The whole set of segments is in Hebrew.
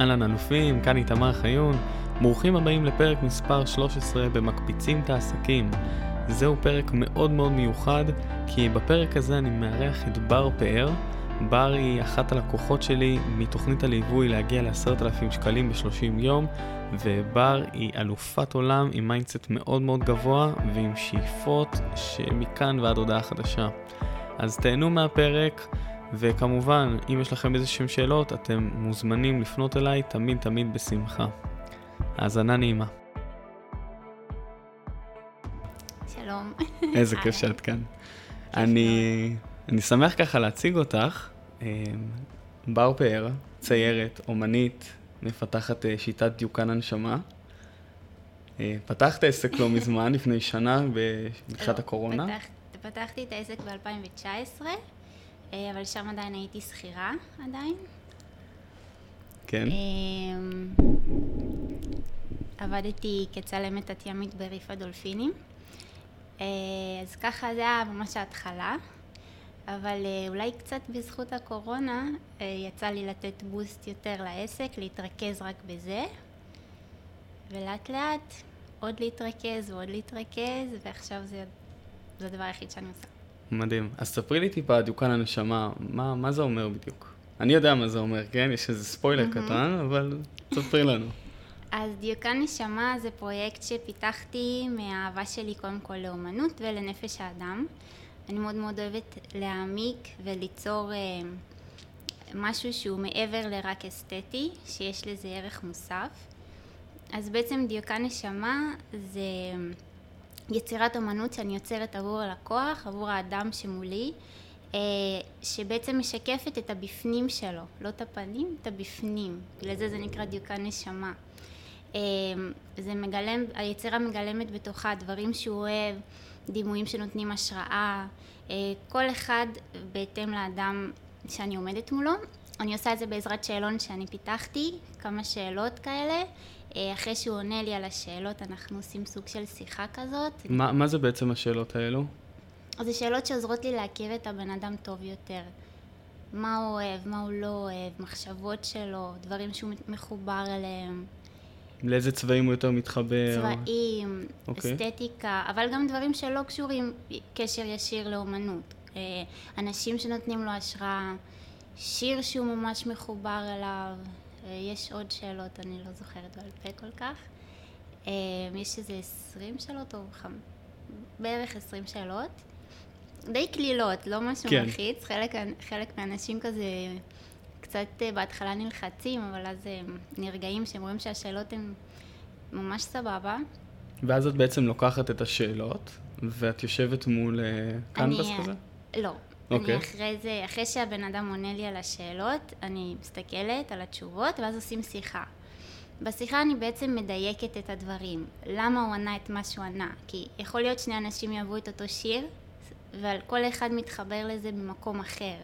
אהלן אלופים, כאן איתמר חיון. ברוכים הבאים לפרק מספר 13 במקפיצים את העסקים. זהו פרק מאוד מאוד מיוחד, כי בפרק הזה אני מארח את בר פאר. בר היא אחת הלקוחות שלי מתוכנית הליווי להגיע ל-10,000 שקלים ב-30 יום, ובר היא אלופת עולם עם mindset מאוד מאוד גבוה ועם שאיפות שמכאן ועד הודעה חדשה. אז תהנו מהפרק. וכמובן, אם יש לכם איזה שהם שאלות, אתם מוזמנים לפנות אליי תמיד תמיד בשמחה. האזנה נעימה. שלום. איזה כיף שאת כאן. אני, אני שמח ככה להציג אותך. אה, בר פאר, ציירת, אומנית, מפתחת אה, שיטת דיוקן הנשמה. אה, פתחת עסק לא מזמן, לפני שנה, בתחילת לא, הקורונה. פתח, פתחתי את העסק ב-2019, אבל שם עדיין הייתי שכירה עדיין. כן. אמ, עבדתי כצלמת תת-ימית בריף הדולפינים. אה, אז ככה זה היה ממש ההתחלה, אבל אה, אולי קצת בזכות הקורונה אה, יצא לי לתת בוסט יותר לעסק, להתרכז רק בזה, ולאט לאט עוד להתרכז ועוד להתרכז, ועכשיו זה, זה הדבר היחיד שאני עושה. מדהים. אז ספרי לי טיפה, דיוקן הנשמה, מה, מה זה אומר בדיוק? אני יודע מה זה אומר, כן? יש איזה ספוילר מהמם. קטן, אבל ספרי לנו. אז דיוקן נשמה זה פרויקט שפיתחתי מהאהבה שלי קודם כל לאומנות ולנפש האדם. אני מאוד מאוד אוהבת להעמיק וליצור אה, משהו שהוא מעבר לרק אסתטי, שיש לזה ערך מוסף. אז בעצם דיוקן נשמה זה יצירת אומנות שאני יוצרת עבור הלקוח, עבור האדם שמולי, אה, שבעצם משקפת את הבפנים שלו, לא את הפנים, את הבפנים. בגלל זה זה נקרא דיוקן נשמה. אה, זה מגלם, היצירה מגלמת בתוכה דברים שהוא אוהב, דימויים שנותנים השראה, אה, כל אחד בהתאם לאדם שאני עומדת מולו. אני עושה את זה בעזרת שאלון שאני פיתחתי, כמה שאלות כאלה. אה, אחרי שהוא עונה לי על השאלות, אנחנו עושים סוג של שיחה כזאת. מה, מה זה בעצם השאלות האלו? זה שאלות שעוזרות לי להכיר את הבן אדם טוב יותר. מה הוא אוהב, מה הוא לא אוהב, מחשבות שלו, דברים שהוא מחובר אליהם, לאיזה צבעים הוא יותר מתחבר? צבעים, אוקיי. אסתטיקה, אבל גם דברים שלא קשורים קשר ישיר לאומנות. אה, אנשים שנותנים לו השראה, שיר שהוא ממש מחובר אליו, אה, יש עוד שאלות, אני לא זוכרת בעל פה כל כך. אה, יש איזה עשרים שאלות או חמ... בערך עשרים שאלות. די קלילות, לא משהו כן. מלחיץ, חלק, חלק מהאנשים כזה קצת אה, בהתחלה נלחצים, אבל אז הם נרגעים שהם רואים שהשאלות הן ממש סבבה. ואז את בעצם לוקחת את השאלות, ואת יושבת מול קנבס אני- כזה? לא. אוקיי. אני אחרי זה, אחרי שהבן אדם עונה לי על השאלות, אני מסתכלת על התשובות, ואז עושים שיחה. בשיחה אני בעצם מדייקת את הדברים. למה הוא ענה את מה שהוא ענה? כי יכול להיות שני אנשים יאהבו את אותו שיר, אבל כל אחד מתחבר לזה ממקום אחר.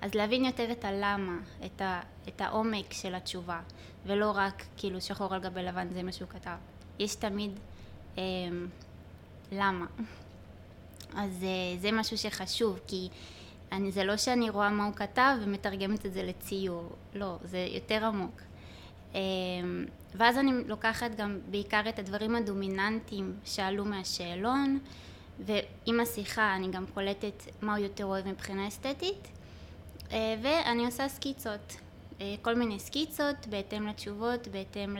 אז להבין יותר את הלמה, את, ה, את העומק של התשובה, ולא רק כאילו שחור על גבי לבן זה מה שהוא כתב. יש תמיד אה, למה. אז אה, זה משהו שחשוב, כי אני, זה לא שאני רואה מה הוא כתב ומתרגמת את זה לציור, לא, זה יותר עמוק. אה, ואז אני לוקחת גם בעיקר את הדברים הדומיננטיים שעלו מהשאלון, ועם השיחה אני גם קולטת מה הוא יותר אוהב מבחינה אסתטית, אה, ואני עושה סקיצות, אה, כל מיני סקיצות בהתאם לתשובות, בהתאם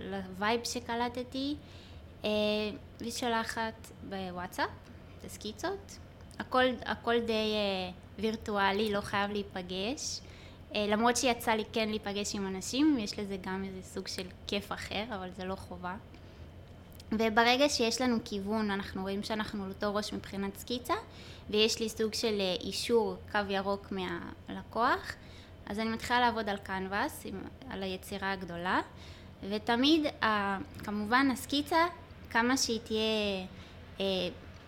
ל vibe שקלטתי, אה, ושולחת בוואטסאפ את הסקיצות. הכל, הכל די אה, וירטואלי, לא חייב להיפגש. אה, למרות שיצא לי כן להיפגש עם אנשים, יש לזה גם איזה סוג של כיף אחר, אבל זה לא חובה. וברגע שיש לנו כיוון, אנחנו רואים שאנחנו על אותו ראש מבחינת סקיצה, ויש לי סוג של אה, אישור קו ירוק מהלקוח, אז אני מתחילה לעבוד על קנבס, עם- על היצירה הגדולה, ותמיד, ה- כמובן, הסקיצה, כמה שהיא תהיה אה,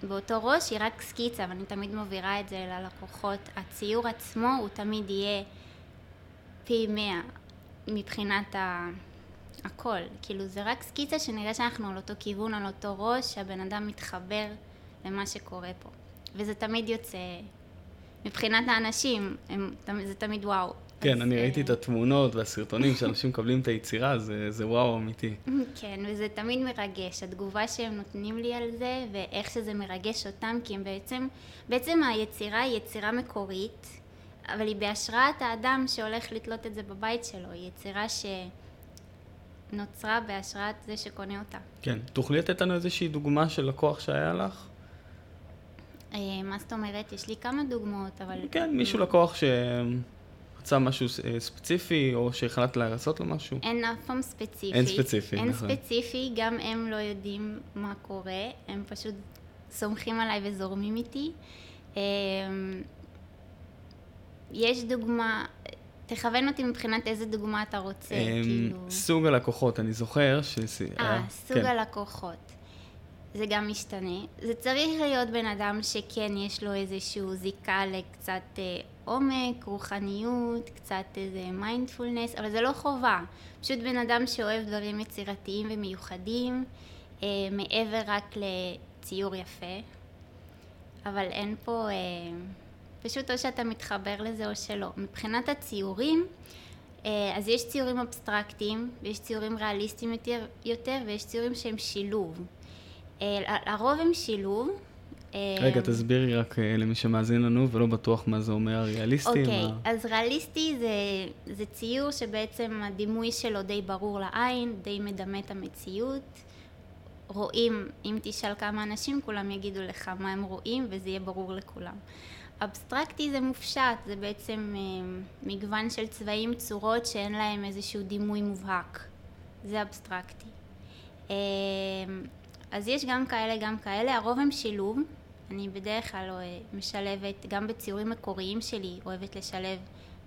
באותו ראש, היא רק סקיצה, ואני תמיד מבהירה את זה ללקוחות. הציור עצמו הוא תמיד יהיה פי מאה מבחינת ה... הכל, כאילו זה רק סקיצה שנראה שאנחנו על אותו כיוון, על אותו ראש, שהבן אדם מתחבר למה שקורה פה. וזה תמיד יוצא, מבחינת האנשים, הם, זה תמיד וואו. כן, אני ראיתי את התמונות והסרטונים שאנשים מקבלים את היצירה, זה זה וואו אמיתי. כן, וזה תמיד מרגש, התגובה שהם נותנים לי על זה, ואיך שזה מרגש אותם, כי הם בעצם, בעצם היצירה היא יצירה מקורית, אבל היא בהשראת האדם שהולך לתלות את זה בבית שלו, היא יצירה שנוצרה בהשראת זה שקונה אותה. כן. תוכלי לתת לנו איזושהי דוגמה של לקוח שהיה לך? אה, מה זאת אומרת? יש לי כמה דוגמאות, אבל... כן, מישהו לקוח שרצה משהו אה, ספציפי, או שהחלטת לעשות לו משהו? אין אף פעם ספציפי. אין ספציפי, אין נכון. ספציפי, גם הם לא יודעים מה קורה, הם פשוט סומכים עליי וזורמים איתי. אמ, יש דוגמה, תכוון אותי מבחינת איזה דוגמה אתה רוצה, אמ, כאילו... סוג הלקוחות, אני זוכר ש... אה, סוג כן. הלקוחות. זה גם משתנה. זה צריך להיות בן אדם שכן יש לו איזשהו זיקה לקצת אה, עומק, רוחניות, קצת איזה מיינדפולנס, אבל זה לא חובה. פשוט בן אדם שאוהב דברים יצירתיים ומיוחדים, אה, מעבר רק לציור יפה. אבל אין פה... אה, פשוט או שאתה מתחבר לזה או שלא. מבחינת הציורים, אה, אז יש ציורים אבסטרקטיים, ויש ציורים ריאליסטיים יותר, יותר ויש ציורים שהם שילוב. אה, לרוב הם שילוב. אה, רגע, תסבירי רק אה, למי שמאזין לנו ולא בטוח מה זה אומר ריאליסטי. אוקיי, מה- אז ריאליסטי זה, זה ציור שבעצם הדימוי שלו די ברור לעין, די מדמה את המציאות. רואים, אם תשאל כמה אנשים, כולם יגידו לך מה הם רואים וזה יהיה ברור לכולם. אבסטרקטי זה מופשט, זה בעצם אה, מגוון של צבעים, צורות שאין להם איזשהו דימוי מובהק. זה אבסטרקטי. אז יש גם כאלה, גם כאלה, הרוב הם שילוב. אני בדרך כלל אה, משלבת, גם בציורים מקוריים שלי, אוהבת לשלב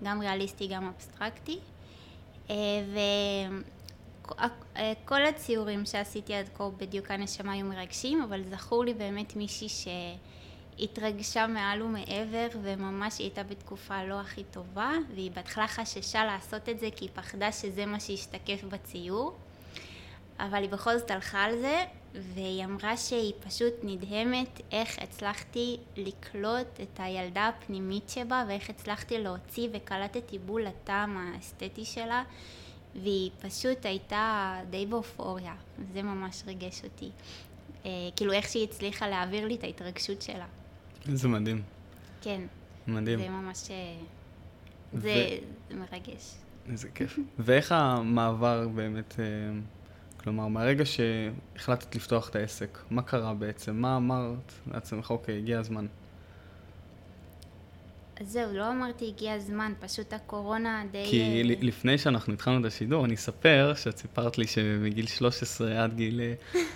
גם ריאליסטי, גם אבסטרקטי. וכל הציורים שעשיתי עד כה בדיוק הנשמה היו מרגשים, אבל זכור לי באמת מישהי שהתרגשה מעל ומעבר, וממש היא הייתה בתקופה לא הכי טובה, והיא בהתחלה חששה לעשות את זה כי היא פחדה שזה מה שישתקף בציור. אבל היא בכל זאת הלכה על זה, והיא אמרה שהיא פשוט נדהמת איך הצלחתי לקלוט את הילדה הפנימית שבה, ואיך הצלחתי להוציא וקלטתי בול הטעם האסתטי שלה, והיא פשוט הייתה די באופוריה, זה ממש ריגש אותי. אה, כאילו איך שהיא הצליחה להעביר לי את ההתרגשות שלה. זה מדהים, כן, מדהים. זה ממש... אה, זה, זה מרגש. איזה כיף. ואיך המעבר באמת, אה, כלומר, מהרגע שהחלטת לפתוח את העסק, מה קרה בעצם? מה אמרת לעצמך, אוקיי, הגיע הזמן. אז זהו, לא אמרתי הגיע הזמן, פשוט הקורונה די... כי אה, לפני שאנחנו התחלנו את השידור, אני אספר שאת סיפרת לי שמגיל 13 עד גיל... אה,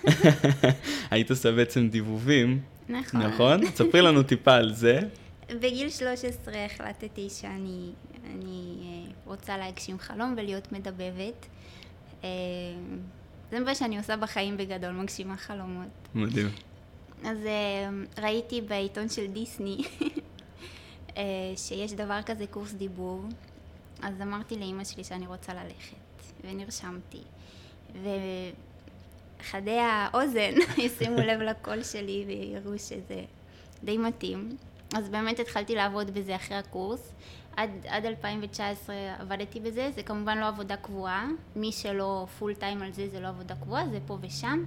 היית עושה בעצם דיבובים, נכון. נכון? ספרי לנו טיפה על זה. בגיל 13 החלטתי שאני אני, אה, רוצה להגשים חלום ולהיות מדבבת. זה מה שאני עושה בחיים בגדול, מגשימה חלומות. מדהים. אז אה, ראיתי בעיתון של דיסני אה, שיש דבר כזה קורס דיבור, אז אמרתי לאימא שלי שאני רוצה ללכת, ונרשמתי. וחדי האוזן ישימו לב לקול שלי ויראו שזה די מתאים. אז באמת התחלתי לעבוד בזה אחרי הקורס. עד, עד 2019 עבדתי בזה, זה כמובן לא עבודה קבועה, מי שלא פול טיים על זה זה לא עבודה קבועה, זה פה ושם,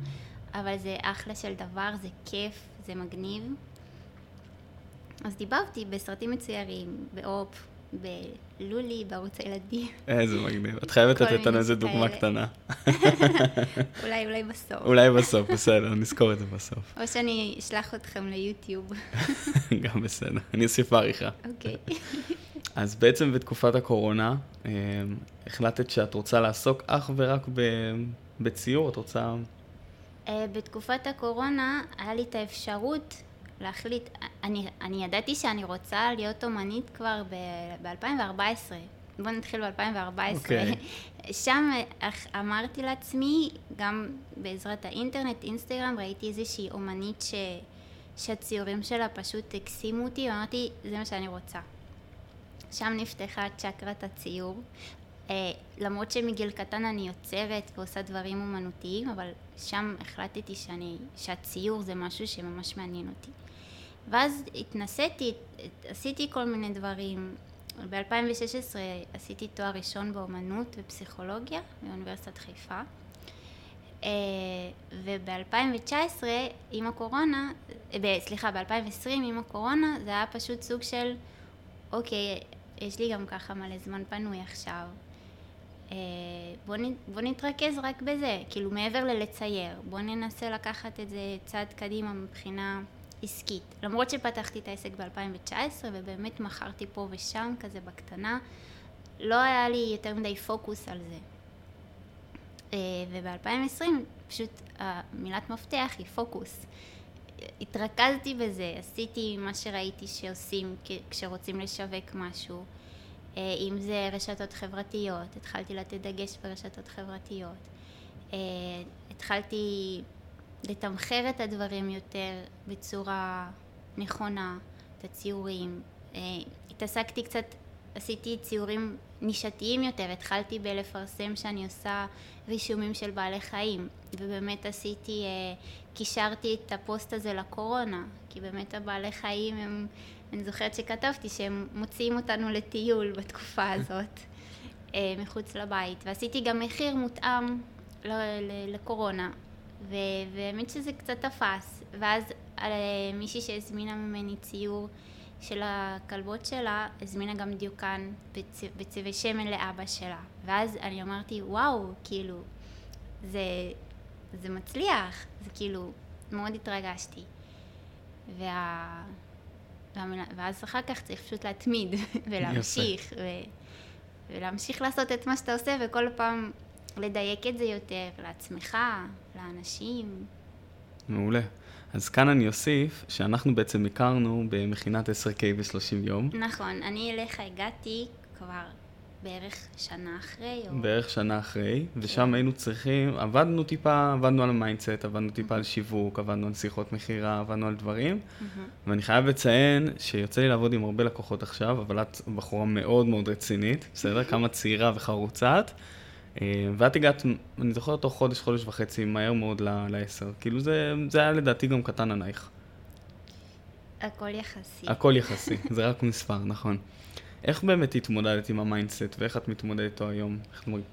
אבל זה אחלה של דבר, זה כיף, זה מגניב. אז דיברתי בסרטים מצוירים, באופ, בלולי, בערוץ הילדים, איזה מגניב. את חייבת לתת לנו איזה דוגמה. קטנה. אולי, אולי בסוף. אולי בסוף, בסדר, נזכור את זה בסוף. או שאני אשלח אתכם ליוטיוב. גם בסדר, אני אוסיף בעריכה. אוקיי. אז בעצם בתקופת הקורונה, אה, החלטת שאת רוצה לעסוק אך ורק ב- בציור, את רוצה... אה, בתקופת הקורונה היה לי את האפשרות להחליט, אני, אני ידעתי שאני רוצה להיות אומנית כבר ב-2014. בואו נתחיל ב-2014. אוקיי. שם אמרתי לעצמי, גם בעזרת האינטרנט, אינסטגרם, ראיתי איזושהי אומנית ש, שהציורים שלה פשוט הקסימו אותי, ואמרתי, זה מה שאני רוצה. שם נפתחה צ'קרת הציור. אה, למרות שמגיל קטן אני יוצרת ועושה דברים אומנותיים, אבל שם החלטתי שאני, שהציור זה משהו שממש מעניין אותי. ואז התנסיתי, עשיתי כל מיני דברים, ב-2016 עשיתי תואר ראשון באומנות ופסיכולוגיה באוניברסיטת חיפה. אה, וב-2019 עם הקורונה, סליחה, ב-2020 עם הקורונה זה היה פשוט סוג של, אוקיי, יש לי גם ככה מלא זמן פנוי עכשיו. אה, בוא, נ, בוא נתרכז רק בזה, כאילו מעבר ללצייר, בוא ננסה לקחת את זה צעד קדימה מבחינה עסקית. למרות שפתחתי את העסק ב-2019 ובאמת מכרתי פה ושם כזה בקטנה, לא היה לי יותר מדי פוקוס על זה. אה, וב-2020 פשוט המילת מפתח היא פוקוס. התרכזתי בזה, עשיתי מה שראיתי שעושים כשרוצים לשווק משהו. אה, אם זה רשתות חברתיות, התחלתי לתת דגש ברשתות חברתיות. אה, התחלתי לתמחר את הדברים יותר בצורה נכונה, את הציורים. אה, התעסקתי קצת, עשיתי ציורים נישתיים יותר, התחלתי בלפרסם שאני עושה רישומים של בעלי חיים, ובאמת עשיתי, קישרתי את הפוסט הזה לקורונה, כי באמת הבעלי חיים הם אני זוכרת שכתבתי שהם מוציאים אותנו לטיול בתקופה הזאת, אה, מחוץ לבית, ועשיתי גם מחיר מותאם לקורונה, והאמת שזה קצת תפס, ואז אה, מישהי שהזמינה ממני ציור של הכלבות שלה, הזמינה גם דיוקן בצ... בצבעי שמן לאבא שלה, ואז אני אמרתי, וואו, כאילו, זה, זה מצליח, זה כאילו, מאוד התרגשתי. וה... ואז אחר כך צריך פשוט להתמיד ולהמשיך, ו... ולהמשיך לעשות את מה שאתה עושה וכל פעם לדייק את זה יותר לעצמך, לאנשים. מעולה. אז כאן אני אוסיף שאנחנו בעצם הכרנו במכינת 10K ב-30 יום. נכון, אני אליך הגעתי כבר בערך שנה אחרי. או... בערך שנה אחרי, ושם כן. היינו צריכים, עבדנו טיפה, עבדנו על ה mindset, עבדנו טיפה על שיווק, עבדנו על שיחות מכירה, עבדנו על דברים, ואני חייב לציין שיוצא לי לעבוד עם הרבה לקוחות עכשיו, אבל את בחורה מאוד מאוד רצינית, בסדר? כמה צעירה וחרוצת. אה, ואת הגעת, אני זוכר תוך חודש, חודש וחצי, מהר מאוד לעשר. כאילו זה, זה היה לדעתי גם קטן עלייך. הכל יחסי. הכל יחסי, זה רק מספר, נכון. איך באמת התמודדת עם ה mindset, ואיך את מתמודדת איתו היום? איך אומרים?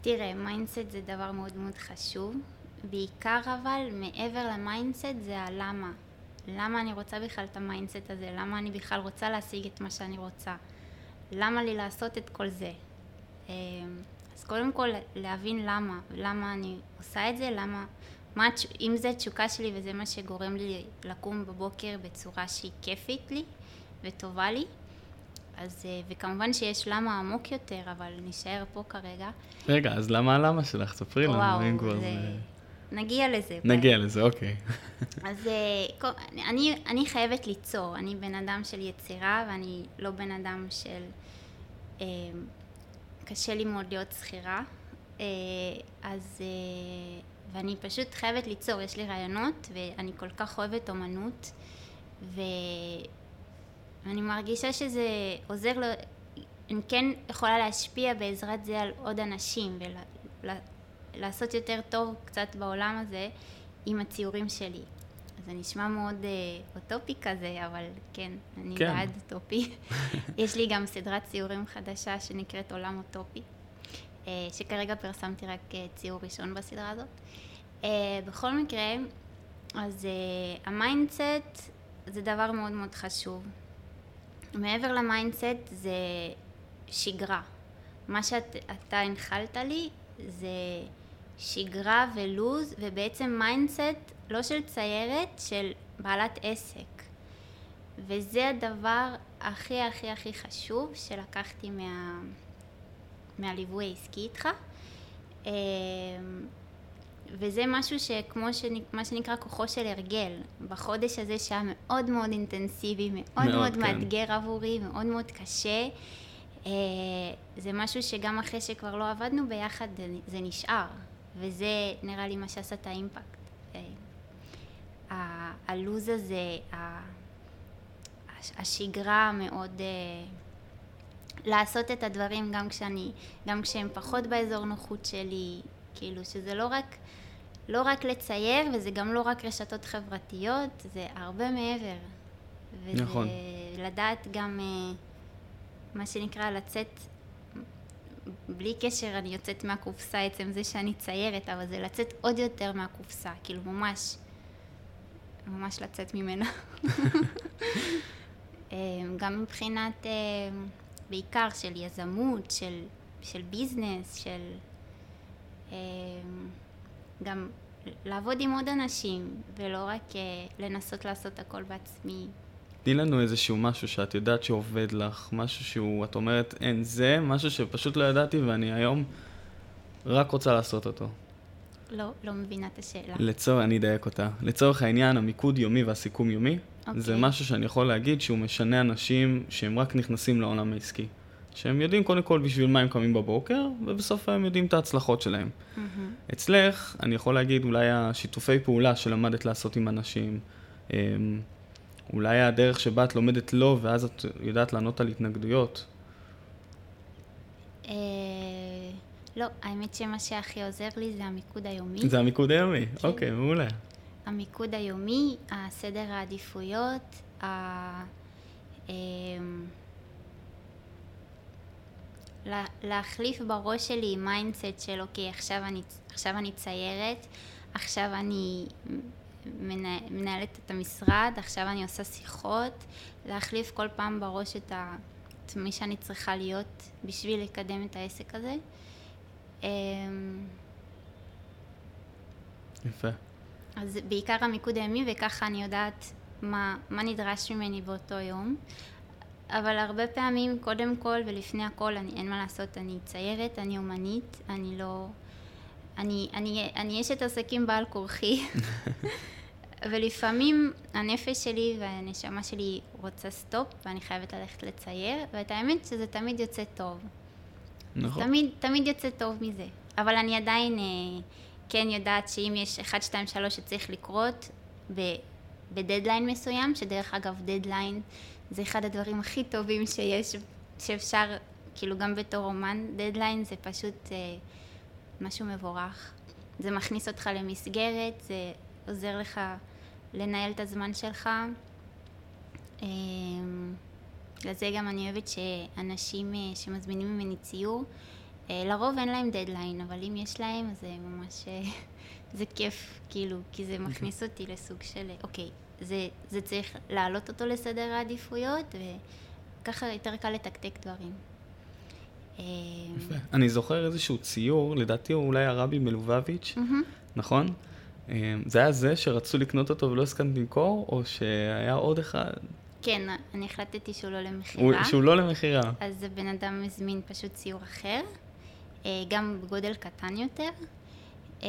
תראה, mindset זה דבר מאוד מאוד חשוב. בעיקר אבל, מעבר ל mindset זה הלמה. למה אני רוצה בכלל את ה mindset הזה? למה אני בכלל רוצה להשיג את מה שאני רוצה? למה לי לעשות את כל זה? אמ, אז קודם כל להבין למה, למה אני עושה את זה, למה, מה, אם זה תשוקה שלי וזה מה שגורם לי לקום בבוקר בצורה שהיא כיפית לי וטובה לי, אז, אה, וכמובן שיש למה עמוק יותר, אבל נשאר פה כרגע. רגע, אז למה הלמה שלך? ספרי לנו, אם כבר זה... נגיע לזה. נגיע ב... לזה, אוקיי. אז אה, אני, אני חייבת ליצור, אני בן אדם של יצירה ואני לא בן אדם של... אה, קשה לי מאוד להיות שכירה, אז... ואני פשוט חייבת ליצור, יש לי רעיונות ואני כל כך אוהבת אומנות ו... ואני מרגישה שזה עוזר לו, אני כן יכולה להשפיע בעזרת זה על עוד אנשים ולעשות יותר טוב קצת בעולם הזה עם הציורים שלי. זה נשמע מאוד אה, אוטופי כזה, אבל כן, אני כן. בעד אוטופי. יש לי גם סדרת ציורים חדשה שנקראת עולם אוטופי, אה, שכרגע פרסמתי רק אה, ציור ראשון בסדרה הזאת. אה, בכל מקרה, אז אה, ה mindset זה דבר מאוד מאוד חשוב. מעבר ל mindset זה שגרה. מה שאתה הנחלת לי זה שגרה ולוז, ובעצם mindset לא של ציירת, של בעלת עסק. וזה הדבר הכי הכי הכי חשוב שלקחתי מה, מהליווי העסקי איתך. וזה משהו שכמו שנ... מה שנקרא כוחו של הרגל, בחודש הזה שהיה מאוד מאוד אינטנסיבי, מאוד מאוד, מאוד כן. מאתגר עבורי, מאוד מאוד קשה, אה, זה משהו שגם אחרי שכבר לא עבדנו ביחד זה נשאר, וזה נראה לי מה שעשה את האימפקט. אה, הלוז הזה, השגרה המאוד... אה, לעשות את הדברים גם כשאני, גם כשהם פחות באזור נוחות שלי, כאילו שזה לא רק לא רק לצייר, וזה גם לא רק רשתות חברתיות, זה הרבה מעבר. וזה נכון. לדעת גם uh, מה שנקרא לצאת, בלי קשר אני יוצאת מהקופסה עצם זה שאני ציירת, אבל זה לצאת עוד יותר מהקופסה, כאילו ממש, ממש לצאת ממנה. אה, גם מבחינת, אה, בעיקר של יזמות, של, של ביזנס, של אה, גם לעבוד עם עוד אנשים, ולא רק לנסות לעשות הכל בעצמי. תני לנו איזשהו משהו שאת יודעת שעובד לך, משהו שהוא, את אומרת, אין, זה משהו שפשוט לא ידעתי ואני היום רק רוצה לעשות אותו. לא, לא מבינה את השאלה. לצורך, אני אדייק אותה. לצורך העניין, המיקוד יומי והסיכום יומי, okay. אוקיי. זה משהו שאני יכול להגיד שהוא משנה אנשים שהם רק נכנסים לעולם העסקי. שהם יודעים קודם כל בשביל מה הם קמים בבוקר, ובסוף הם יודעים את ההצלחות שלהם. Mm-hmm. אצלך, אני יכול להגיד אולי השיתופי פעולה שלמדת לעשות עם אנשים, אמ, אולי הדרך שבה את לומדת לא, ואז את יודעת לענות על התנגדויות. אה, לא, האמת שמה שהכי עוזר לי זה המיקוד היומי. זה המיקוד היומי, כן. אוקיי, מעולה. המיקוד היומי, הסדר העדיפויות, ה... להחליף בראש שלי mindset של אוקיי, עכשיו אני, עכשיו אני ציירת, עכשיו אני מנהלת את המשרד, עכשיו אני עושה שיחות, להחליף כל פעם בראש את, ה, את מי שאני צריכה להיות בשביל לקדם את העסק הזה. אמ, יפה. אז בעיקר המיקוד הימי, וככה אני יודעת מה, מה נדרש ממני באותו יום. אבל הרבה פעמים, קודם כל ולפני הכל, אני, אין מה לעשות, אני ציירת, אני אומנית, אני לא... אני, אני, אני אשת עסקים בעל כורחי, ולפעמים הנפש שלי והנשמה שלי רוצה stop, ואני חייבת ללכת לצייר, ואת האמת שזה תמיד יוצא טוב. נכון. תמיד, תמיד יוצא טוב מזה. אבל אני עדיין אה, כן יודעת שאם יש 1, 2, 3 שצריך לקרות ב, בדדליין מסוים, שדרך אגב דדליין זה אחד הדברים הכי טובים שיש, שאפשר, כאילו גם בתור אומן, דדליין זה פשוט אה, משהו מבורך. זה מכניס אותך למסגרת, זה עוזר לך לנהל את הזמן שלך. אה, לזה גם אני אוהבת שאנשים אה, שמזמינים ממני ציור, אה, לרוב אין להם דדליין, אבל אם יש להם, זה ממש, אה, זה כיף, כאילו, כי זה מכניס אותי לסוג של, אוקיי, זה, זה צריך להעלות אותו לסדר העדיפויות, וככה יותר קל לתקתק דברים. יפה. אני זוכר איזשהו ציור, לדעתי הוא אולי הרבי מלובביץ', נכון? זה היה זה שרצו לקנות אותו ולא הסכמת למכור, או שהיה עוד אחד? כן, אני החלטתי שהוא לא למכירה. שהוא לא למכירה. אז הבן אדם הזמין פשוט ציור אחר, אה, גם בגודל קטן יותר. אה,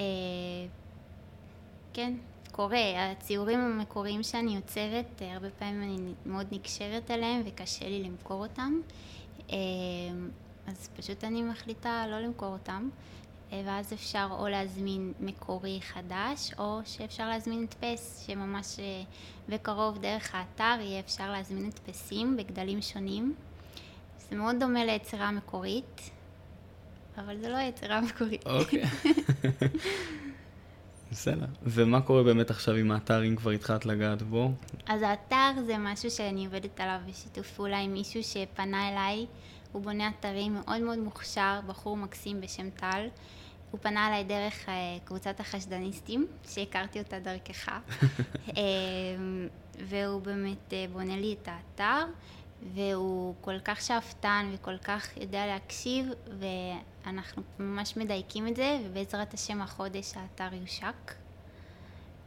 כן, קורה. הציורים המקוריים שאני יוצרת, אה, הרבה פעמים אני מאוד נקשרת אליהם וקשה לי למכור אותם. אז פשוט אני מחליטה לא למכור אותם. ואז אפשר או להזמין מקורי חדש, או שאפשר להזמין הדפס, שממש בקרוב דרך האתר יהיה אפשר להזמין הדפסים בגדלים שונים. זה מאוד דומה ליצירה המקורית, אבל זה לא היצירה המקורית. אוקיי. בסדר. ומה קורה באמת עכשיו עם האתר, אם כבר התחלת לגעת בו? אז האתר זה משהו שאני עובדת עליו בשיתוף פעולה עם מישהו שפנה אליי. הוא בונה אתרים מאוד מאוד מוכשר, בחור מקסים בשם טל. הוא פנה אליי דרך uh, קבוצת החשדניסטים, שהכרתי אותה דרכך, uh, והוא באמת uh, בונה לי את האתר, והוא כל כך שאפתן וכל כך יודע להקשיב, ואנחנו ממש מדייקים את זה, ובעזרת השם החודש האתר יושק.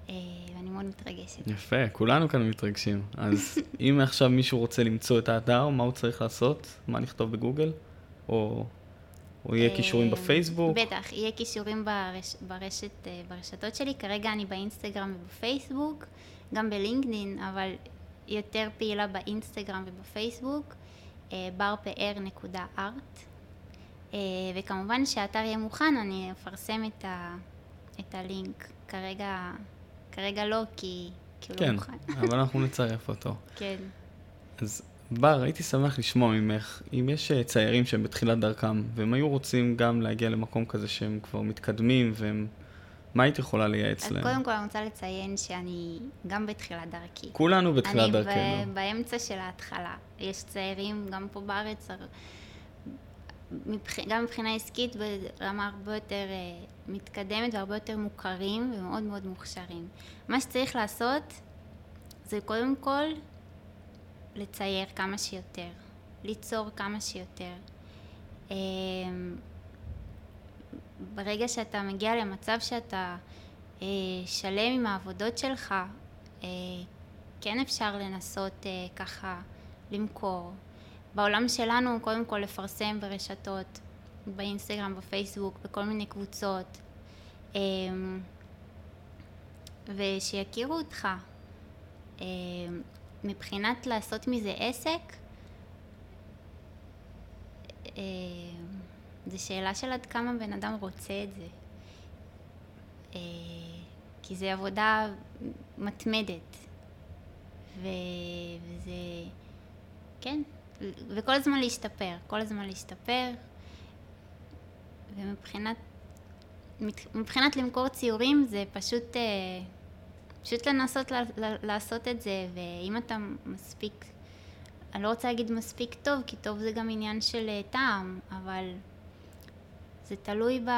ואני מאוד מתרגשת. יפה, כולנו כאן מתרגשים. אז אם עכשיו מישהו רוצה למצוא את האתר, מה הוא צריך לעשות? מה נכתוב בגוגל? או או יהיה כישורים בפייסבוק? בטח, יהיה כישורים ברש, ברשת, אה, ברשתות שלי. כרגע אני באינסטגרם ובפייסבוק, גם בלינקדין, אבל יותר פעילה באינסטגרם ובפייסבוק, אה, ברפאר.ארט. אה, וכמובן שהאתר יהיה מוכן, אני אפרסם את, ה, את הלינק. כרגע, כרגע לא, כי, כי הוא לא כן, לא מוכן. כן, אבל אנחנו נצרף אותו. כן. אז בר, הייתי שמח לשמוע ממך, אם יש אה, ציירים שהם בתחילת דרכם, והם היו רוצים גם להגיע למקום כזה שהם כבר מתקדמים, והם מה היית יכולה לייעץ אז להם? קודם כל אני רוצה לציין שאני גם בתחילת דרכי. כולנו בתחילת דרכנו. אני ב- באמצע של ההתחלה. יש צעירים גם פה בארץ, גם מבחינה עסקית ברמה הרבה יותר אה, מתקדמת והרבה יותר מוכרים ומאוד מאוד מוכשרים. מה שצריך לעשות זה קודם כל לצייר כמה שיותר, ליצור כמה שיותר. אה, ברגע שאתה מגיע למצב שאתה אה, שלם עם העבודות שלך, כן אפשר לנסות ככה למכור. בעולם שלנו קודם כל לפרסם ברשתות, באינסטגרם, בפייסבוק, בכל מיני קבוצות, אה, ושיכירו אותך. אה, מבחינת לעשות מזה עסק, אה, זו שאלה של עד כמה בן אדם רוצה את זה. אה, כי זו עבודה מתמדת. וזה... כן, וכל הזמן להשתפר, כל הזמן להשתפר. ומבחינת... מבחינת למכור ציורים זה פשוט... אה, פשוט לנסות לעשות את זה, ואם אתה מספיק... אני לא רוצה להגיד מספיק טוב, כי טוב זה גם עניין של אה, טעם, אבל זה תלוי ב...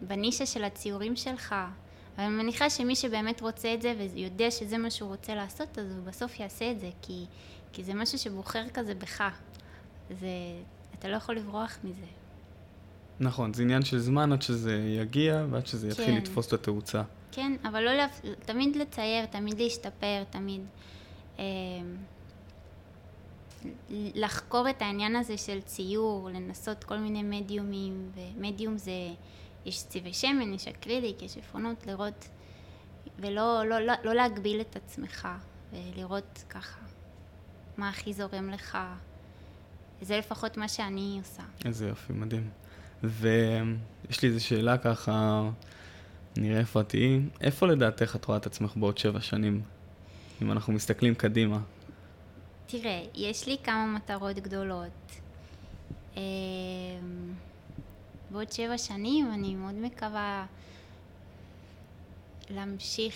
בנישה של הציורים שלך. אבל אני מניחה שמי שבאמת רוצה את זה ויודע שזה מה שהוא רוצה לעשות, אז הוא בסוף יעשה את זה, כי, כי זה משהו שבוחר כזה בך. זה, אתה לא יכול לברוח מזה. נכון, זה עניין של זמן עד שזה יגיע ועד שזה יתחיל כן. לתפוס את התאוצה. כן, אבל לא, להפ... תמיד לצייר, תמיד להשתפר, תמיד אה, לחקור את העניין הזה של ציור, לנסות כל מיני מדיומים, ומדיום זה, יש צבעי שמן, יש אקריליק, יש עפרונות, לראות, ולא לא, לא, לא להגביל את עצמך, ולראות ככה מה הכי זורם לך. זה לפחות מה שאני עושה. איזה יופי, מדהים. ויש לי איזו שאלה ככה, נראה איפה את תהיי. איפה לדעתך את רואה את עצמך בעוד שבע שנים, אם אנחנו מסתכלים קדימה? תראה, יש לי כמה מטרות גדולות. אמ, בעוד שבע שנים אני מאוד מקווה להמשיך,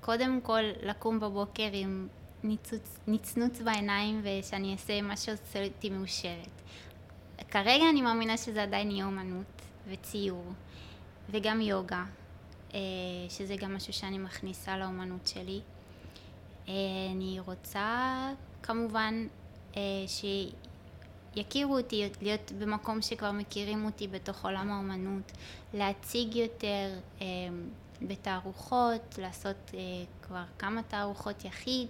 קודם כל לקום בבוקר עם ניצוץ, נצנוץ בעיניים ושאני אעשה מה שעושה אותי מאושרת. כרגע אני מאמינה שזה עדיין יהיה אומנות וציור וגם יוגה, אה, שזה גם משהו שאני מכניסה לאומנות שלי. אה, אני רוצה כמובן אה, שיכירו אותי, להיות במקום שכבר מכירים אותי בתוך עולם האומנות, להציג יותר בתערוכות, לעשות כבר כמה תערוכות יחיד,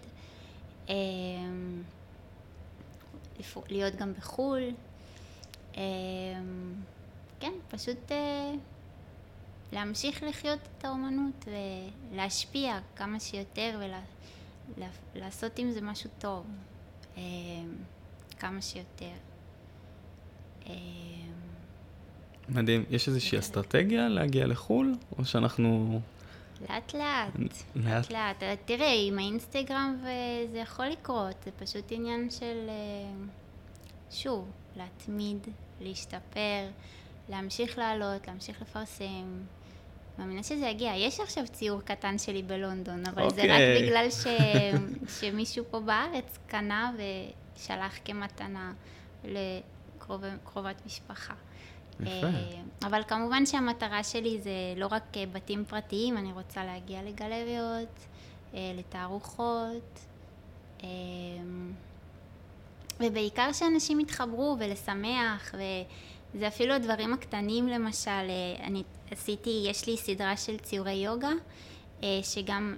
להיות גם בחו"ל. אה, כן, פשוט אה, להמשיך לחיות את האומנות ולהשפיע כמה שיותר ולעשות עם זה משהו טוב, אה, כמה שיותר. מדהים. יש איזושהי. אסטרטגיה להגיע לחו"ל, או שאנחנו... לאט לאט, לאט? לאט. אה, תראה, עם האינסטגרם וזה יכול לקרות, זה פשוט עניין של, אה, שוב, להתמיד, להשתפר, להמשיך לעלות, להמשיך לפרסם. מאמינה שזה יגיע. יש עכשיו ציור קטן שלי בלונדון, אבל זה רק אוקיי. בגלל ש... שמישהו פה בארץ קנה ושלח כמתנה לקרובת משפחה. יפה. אה, אבל כמובן שהמטרה שלי זה לא רק אה, בתים פרטיים, אני רוצה להגיע לגלריות, אה, לתערוכות, ובעיקר שאנשים יתחברו ולשמח, וזה אפילו הדברים הקטנים למשל, אני עשיתי, יש לי סדרה של ציורי יוגה, שגם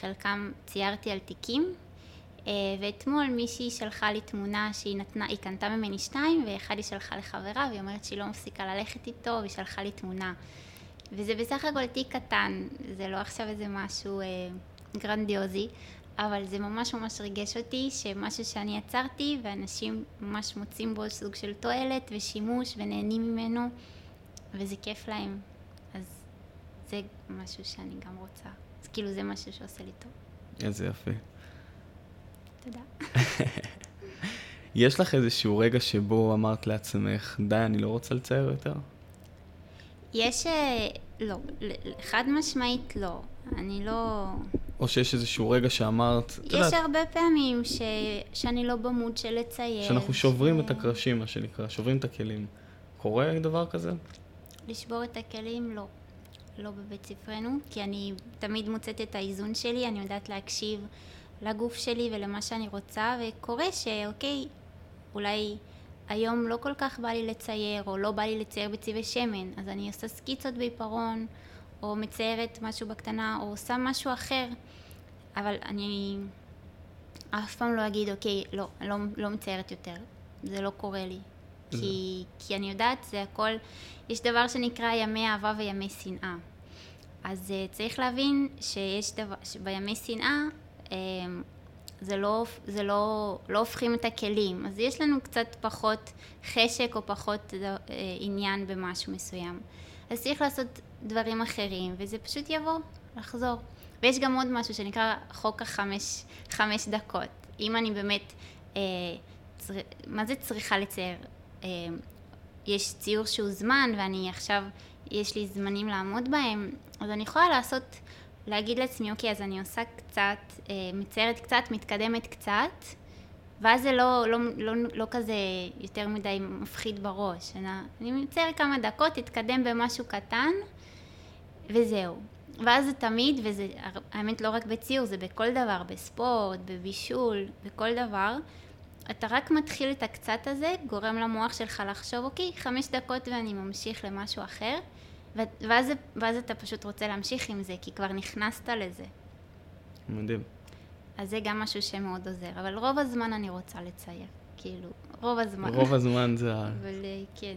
חלקם ציירתי על תיקים. אה, ואתמול מישהי שלחה לי תמונה שהיא נתנה, היא קנתה ממני שתיים, ואחד היא שלחה לחברה, והיא אומרת שהיא לא מפסיקה ללכת איתו, והיא שלחה לי תמונה. וזה בסך הכל תיק קטן, זה לא עכשיו איזה משהו אה, גרנדיוזי, אבל זה ממש ממש ריגש אותי, שמשהו שאני יצרתי, ואנשים ממש מוצאים בו סוג של תועלת ושימוש, ונהנים ממנו, וזה כיף להם. אז זה משהו שאני גם רוצה. אז כאילו זה משהו שעושה לי טוב. איזה יופי. תודה. יש לך איזשהו רגע שבו אמרת לעצמך, די, אני לא רוצה לצייר יותר? יש... אה, לא, חד משמעית לא. אני לא... או שיש איזשהו רגע שאמרת, את יודעת... יש הרבה פעמים ש... שאני לא במוד של לצייר. שאנחנו שוברים ש... את הקרשים, מה שנקרא, שוברים את הכלים. קורה דבר כזה? לשבור את הכלים, לא. לא בבית ספרנו, כי אני תמיד מוצאת את האיזון שלי, אני יודעת להקשיב לגוף שלי ולמה שאני רוצה, וקורה שאוקיי, אולי היום לא כל כך בא לי לצייר, או לא בא לי לצייר בצבעי שמן, אז אני עושה סקיצות בעיפרון, או מציירת משהו בקטנה, או עושה משהו אחר, אבל אני אף פעם לא אגיד, אוקיי, לא, אני לא, לא מציירת יותר, זה לא קורה לי. כי, כי אני יודעת, זה הכל, יש דבר שנקרא ימי אהבה וימי שנאה. אז uh, צריך להבין שיש דבר, שבימי שנאה זה, לא, זה לא, לא הופכים את הכלים, אז יש לנו קצת פחות חשק או פחות uh, עניין במשהו מסוים. אז צריך לעשות דברים אחרים, וזה פשוט יבוא, לחזור. ויש גם עוד משהו שנקרא חוק החמש חמש דקות. אם אני באמת, אה, צר... מה זה צריכה לצייר? אה, יש ציור שהוא זמן ואני עכשיו, יש לי זמנים לעמוד בהם, אז אני יכולה לעשות, להגיד לעצמי, אוקיי, אז אני עושה קצת, אה, מציירת קצת, מתקדמת קצת, ואז זה לא, לא, לא, לא כזה יותר מדי מפחיד בראש. אני, אני מצייר כמה דקות, אתקדם במשהו קטן, וזהו. ואז זה תמיד, וזה האמת לא רק בציור, זה בכל דבר, בספורט, בבישול, בכל דבר. אתה רק מתחיל את הקצת הזה, גורם למוח שלך לחשוב, אוקיי, חמש דקות ואני ממשיך למשהו אחר, ואז, ואז אתה פשוט רוצה להמשיך עם זה, כי כבר נכנסת לזה. מדהים. אז זה גם משהו שמאוד עוזר, אבל רוב הזמן אני רוצה לצייר, כאילו, רוב הזמן. רוב הזמן זה ה... אבל אה, כן.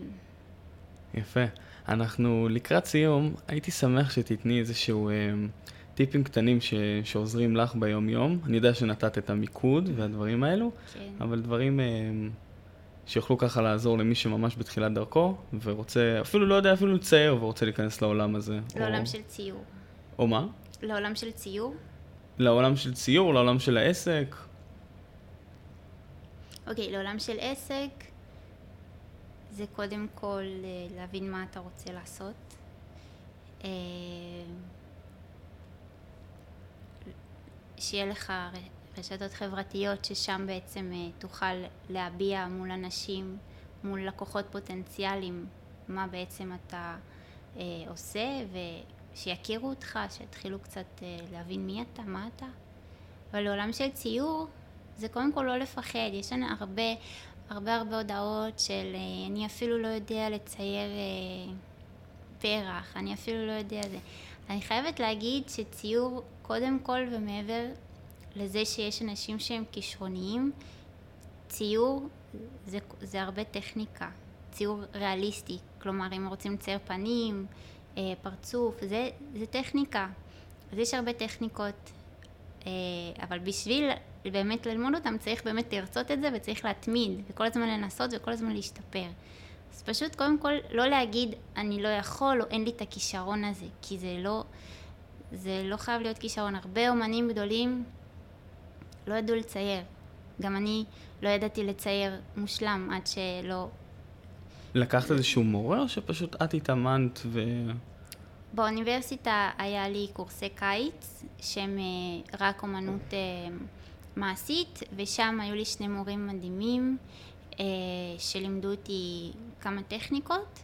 יפה. אנחנו לקראת סיום, הייתי שמח שתתני איזשהו... אה, טיפים קטנים ש, שעוזרים לך ביום-יום. אני יודע שנתת את המיקוד והדברים האלו, כן. אבל דברים אה, שיוכלו ככה לעזור למי שממש בתחילת דרכו, ורוצה, אפילו לא יודע אפילו לצייר, ורוצה להיכנס לעולם הזה. לעולם או... של ציור. או מה? לעולם של ציור? לעולם של ציור, לעולם של העסק. אוקיי, לעולם של עסק, זה קודם כל אה, להבין מה אתה רוצה לעשות. אה, שיהיה לך רשתות חברתיות ששם בעצם אה, תוכל להביע מול אנשים, מול לקוחות פוטנציאליים, מה בעצם אתה אה, עושה ושיכירו אותך, שיתחילו קצת אה, להבין מי אתה, מה אתה. אבל לעולם של ציור זה קודם כל לא לפחד, יש לנו הרבה הרבה הרבה הודעות של אני אפילו לא יודע לצייר פרח, אני אפילו לא יודע זה. אני חייבת להגיד שציור, קודם כל ומעבר לזה שיש אנשים שהם כישרוניים, ציור זה, זה הרבה טכניקה, ציור ריאליסטי, כלומר אם רוצים לצייר פנים, אה, פרצוף, זה, זה טכניקה, אז יש הרבה טכניקות, אה, אבל בשביל באמת ללמוד אותם צריך באמת לרצות את זה וצריך להתמיד וכל הזמן לנסות וכל הזמן להשתפר. אז פשוט קודם כל לא להגיד אני לא יכול או אין לי את הכישרון הזה, כי זה לא, זה לא חייב להיות כישרון. הרבה אומנים גדולים לא ידעו לצייר. גם אני לא ידעתי לצייר מושלם עד שלא... לקחת איזשהו מורה או שפשוט את התאמנת ו... באוניברסיטה היה לי קורסי קיץ שהם אה, רק אומנות אה, מעשית ושם היו לי שני מורים מדהימים אה, שלימדו אותי כמה טכניקות,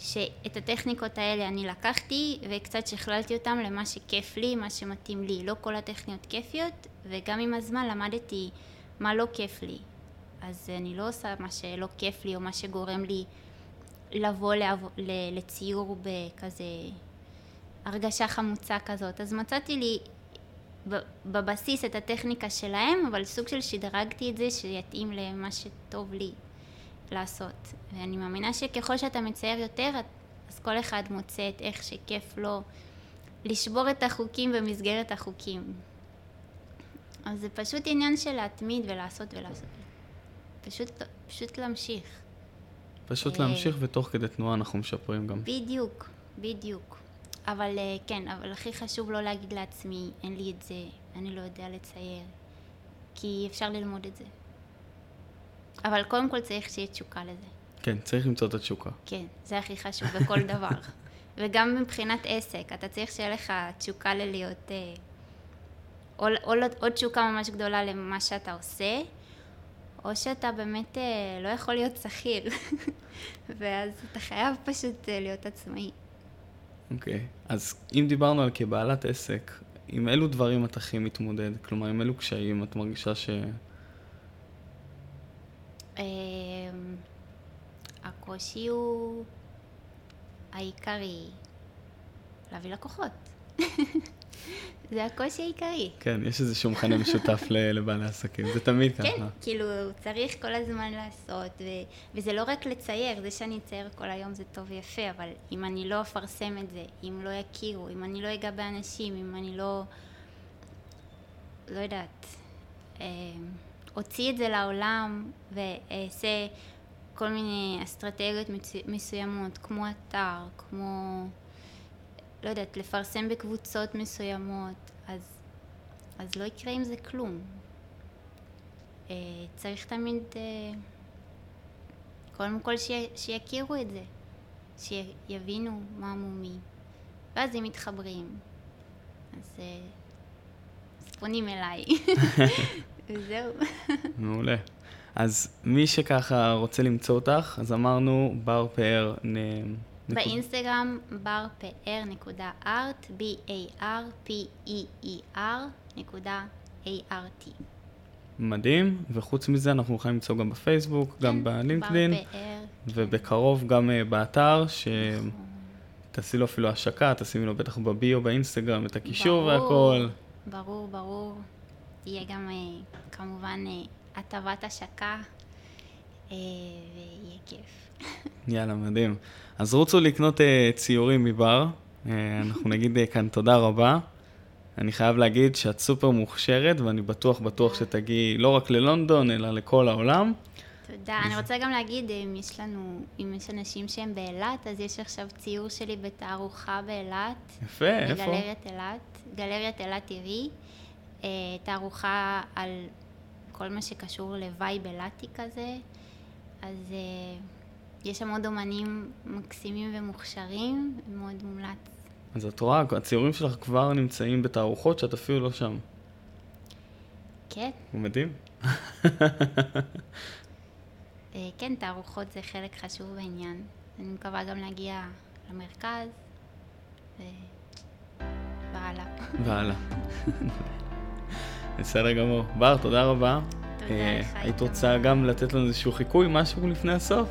שאת הטכניקות האלה אני לקחתי וקצת שכללתי אותם למה שכיף לי, מה שמתאים לי. לא כל הטכניות כיפיות, וגם עם הזמן למדתי מה לא כיף לי. אז אני לא עושה מה שלא כיף לי או מה שגורם לי לבוא לעב... לציור בכזה הרגשה חמוצה כזאת. אז מצאתי לי בבסיס את הטכניקה שלהם, אבל סוג של שדרגתי את זה שיתאים למה שטוב לי לעשות. ואני מאמינה שככל שאתה מצייר יותר, אז כל אחד מוצא את איך שכיף לו לשבור את החוקים במסגרת החוקים. אז זה פשוט עניין של להתמיד ולעשות ולעשות. פשוט, פשוט להמשיך. פשוט להמשיך ותוך כדי תנועה אנחנו משפרים גם. בדיוק, בדיוק. אבל אה, כן, אבל הכי חשוב לא להגיד לעצמי, אין לי את זה, אני לא יודע לצייר, כי אפשר ללמוד את זה. אבל קודם כל צריך שיהיה תשוקה לזה. כן, צריך למצוא את התשוקה. כן, זה הכי חשוב בכל דבר. וגם מבחינת עסק, אתה צריך שיהיה לך תשוקה ללהיות... אה, או, או, או תשוקה ממש גדולה למה שאתה עושה, או שאתה באמת אה, לא יכול להיות שכיר, ואז אתה חייב פשוט אה, להיות עצמאי. אוקיי, okay. אז אם דיברנו על כבעלת עסק, עם אילו דברים את הכי מתמודד? כלומר, עם אילו קשיים את מרגישה ש... אמ, הקושי הוא העיקרי להביא לקוחות. זה הקושי העיקרי. כן, יש איזשהו מכנה משותף לבעלי עסקים, זה תמיד ככה. כן, כאילו, צריך כל הזמן לעשות, ו- וזה לא רק לצייר, זה שאני אצייר כל היום זה טוב ויפה, אבל אם אני לא אפרסם את זה, אם לא יכירו, אם אני לא אגע באנשים, אם אני לא... לא יודעת, אה, אוציא את זה לעולם ואעשה כל מיני אסטרטגיות מסוימות, כמו אתר, כמו... לא יודעת, לפרסם בקבוצות מסוימות, אז, אז לא יקרה עם זה כלום. Uh, צריך תמיד, uh, קודם כל ש, שיכירו את זה, שיבינו מה מומי, ואז הם מתחברים. אז, אז פונים אליי, וזהו. מעולה. אז מי שככה רוצה למצוא אותך, אז אמרנו בר פאר באינסטגרם בר פאר נקודה ארט, B-A-R-P-E-E-R נקודה A-R-T. מדהים, וחוץ מזה אנחנו יכולים למצוא גם בפייסבוק, כן, גם בלינקדאין, ובקרוב גם uh, באתר, שתעשי לו אפילו השקה, תשימי לו בטח בביו באינסטגרם את הקישור והכל. ברור, ברור. יהיה גם uh, כמובן uh, הטבת השקה, uh, ויהיה כיף. יאללה, מדהים. אז רוצו לקנות ציורים מבר, אנחנו נגיד כאן תודה רבה. אני חייב להגיד שאת סופר מוכשרת, ואני בטוח בטוח שתגיעי לא רק ללונדון, אלא לכל העולם. תודה. אני רוצה גם להגיד, אם יש לנו, אם יש אנשים שהם באילת, אז יש עכשיו ציור שלי בתערוכה באילת. יפה, איפה? בגלריית אילת, גלריית אילת טבעי. תערוכה על כל מה שקשור לווייב אילתי כזה. אז... יש שם עוד אומנים מקסימים ומוכשרים, מאוד מומלץ. אז את רואה, הציורים שלך כבר נמצאים בתערוכות שאת אפילו לא שם. כן. הוא מדהים. אה, כן, תערוכות זה חלק חשוב בעניין. אני מקווה גם להגיע למרכז, ו... והלאה. והלאה. בסדר גמור. בר, תודה רבה. תודה אה, לך. היית רוצה גם לתת לנו איזשהו חיקוי, משהו לפני הסוף?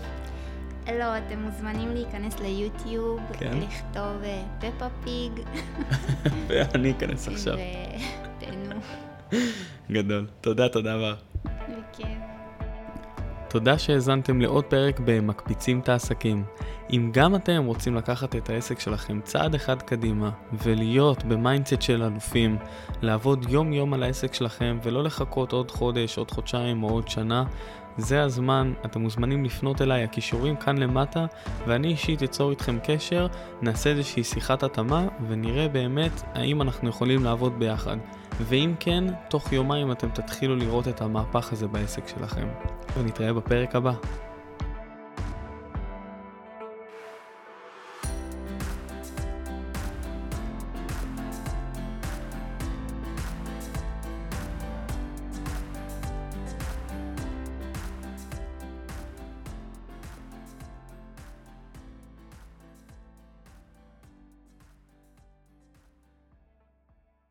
לא, אתם מוזמנים להיכנס ליוטיוב, כן? לכתוב פפה אה, פיג. ואני אכנס עכשיו. ותהנו. גדול. תודה, תודה רבה. בכיף. תודה שהאזנתם לעוד פרק ב"מקפיצים את העסקים". אם גם אתם רוצים לקחת את העסק שלכם צעד אחד קדימה ולהיות במיינדסט של אלופים, לעבוד יום יום על העסק שלכם ולא לחכות עוד חודש, עוד חודשיים או עוד שנה, זה הזמן, אתם מוזמנים לפנות אליי, הקישורים כאן למטה, ואני אישית אצור אתכם קשר, נעשה איזושהי שיחת התאמה, ונראה באמת האם אנחנו יכולים לעבוד ביחד. ואם כן, תוך יומיים אתם תתחילו לראות את המהפך הזה בעסק שלכם. ונתראה בפרק הבא.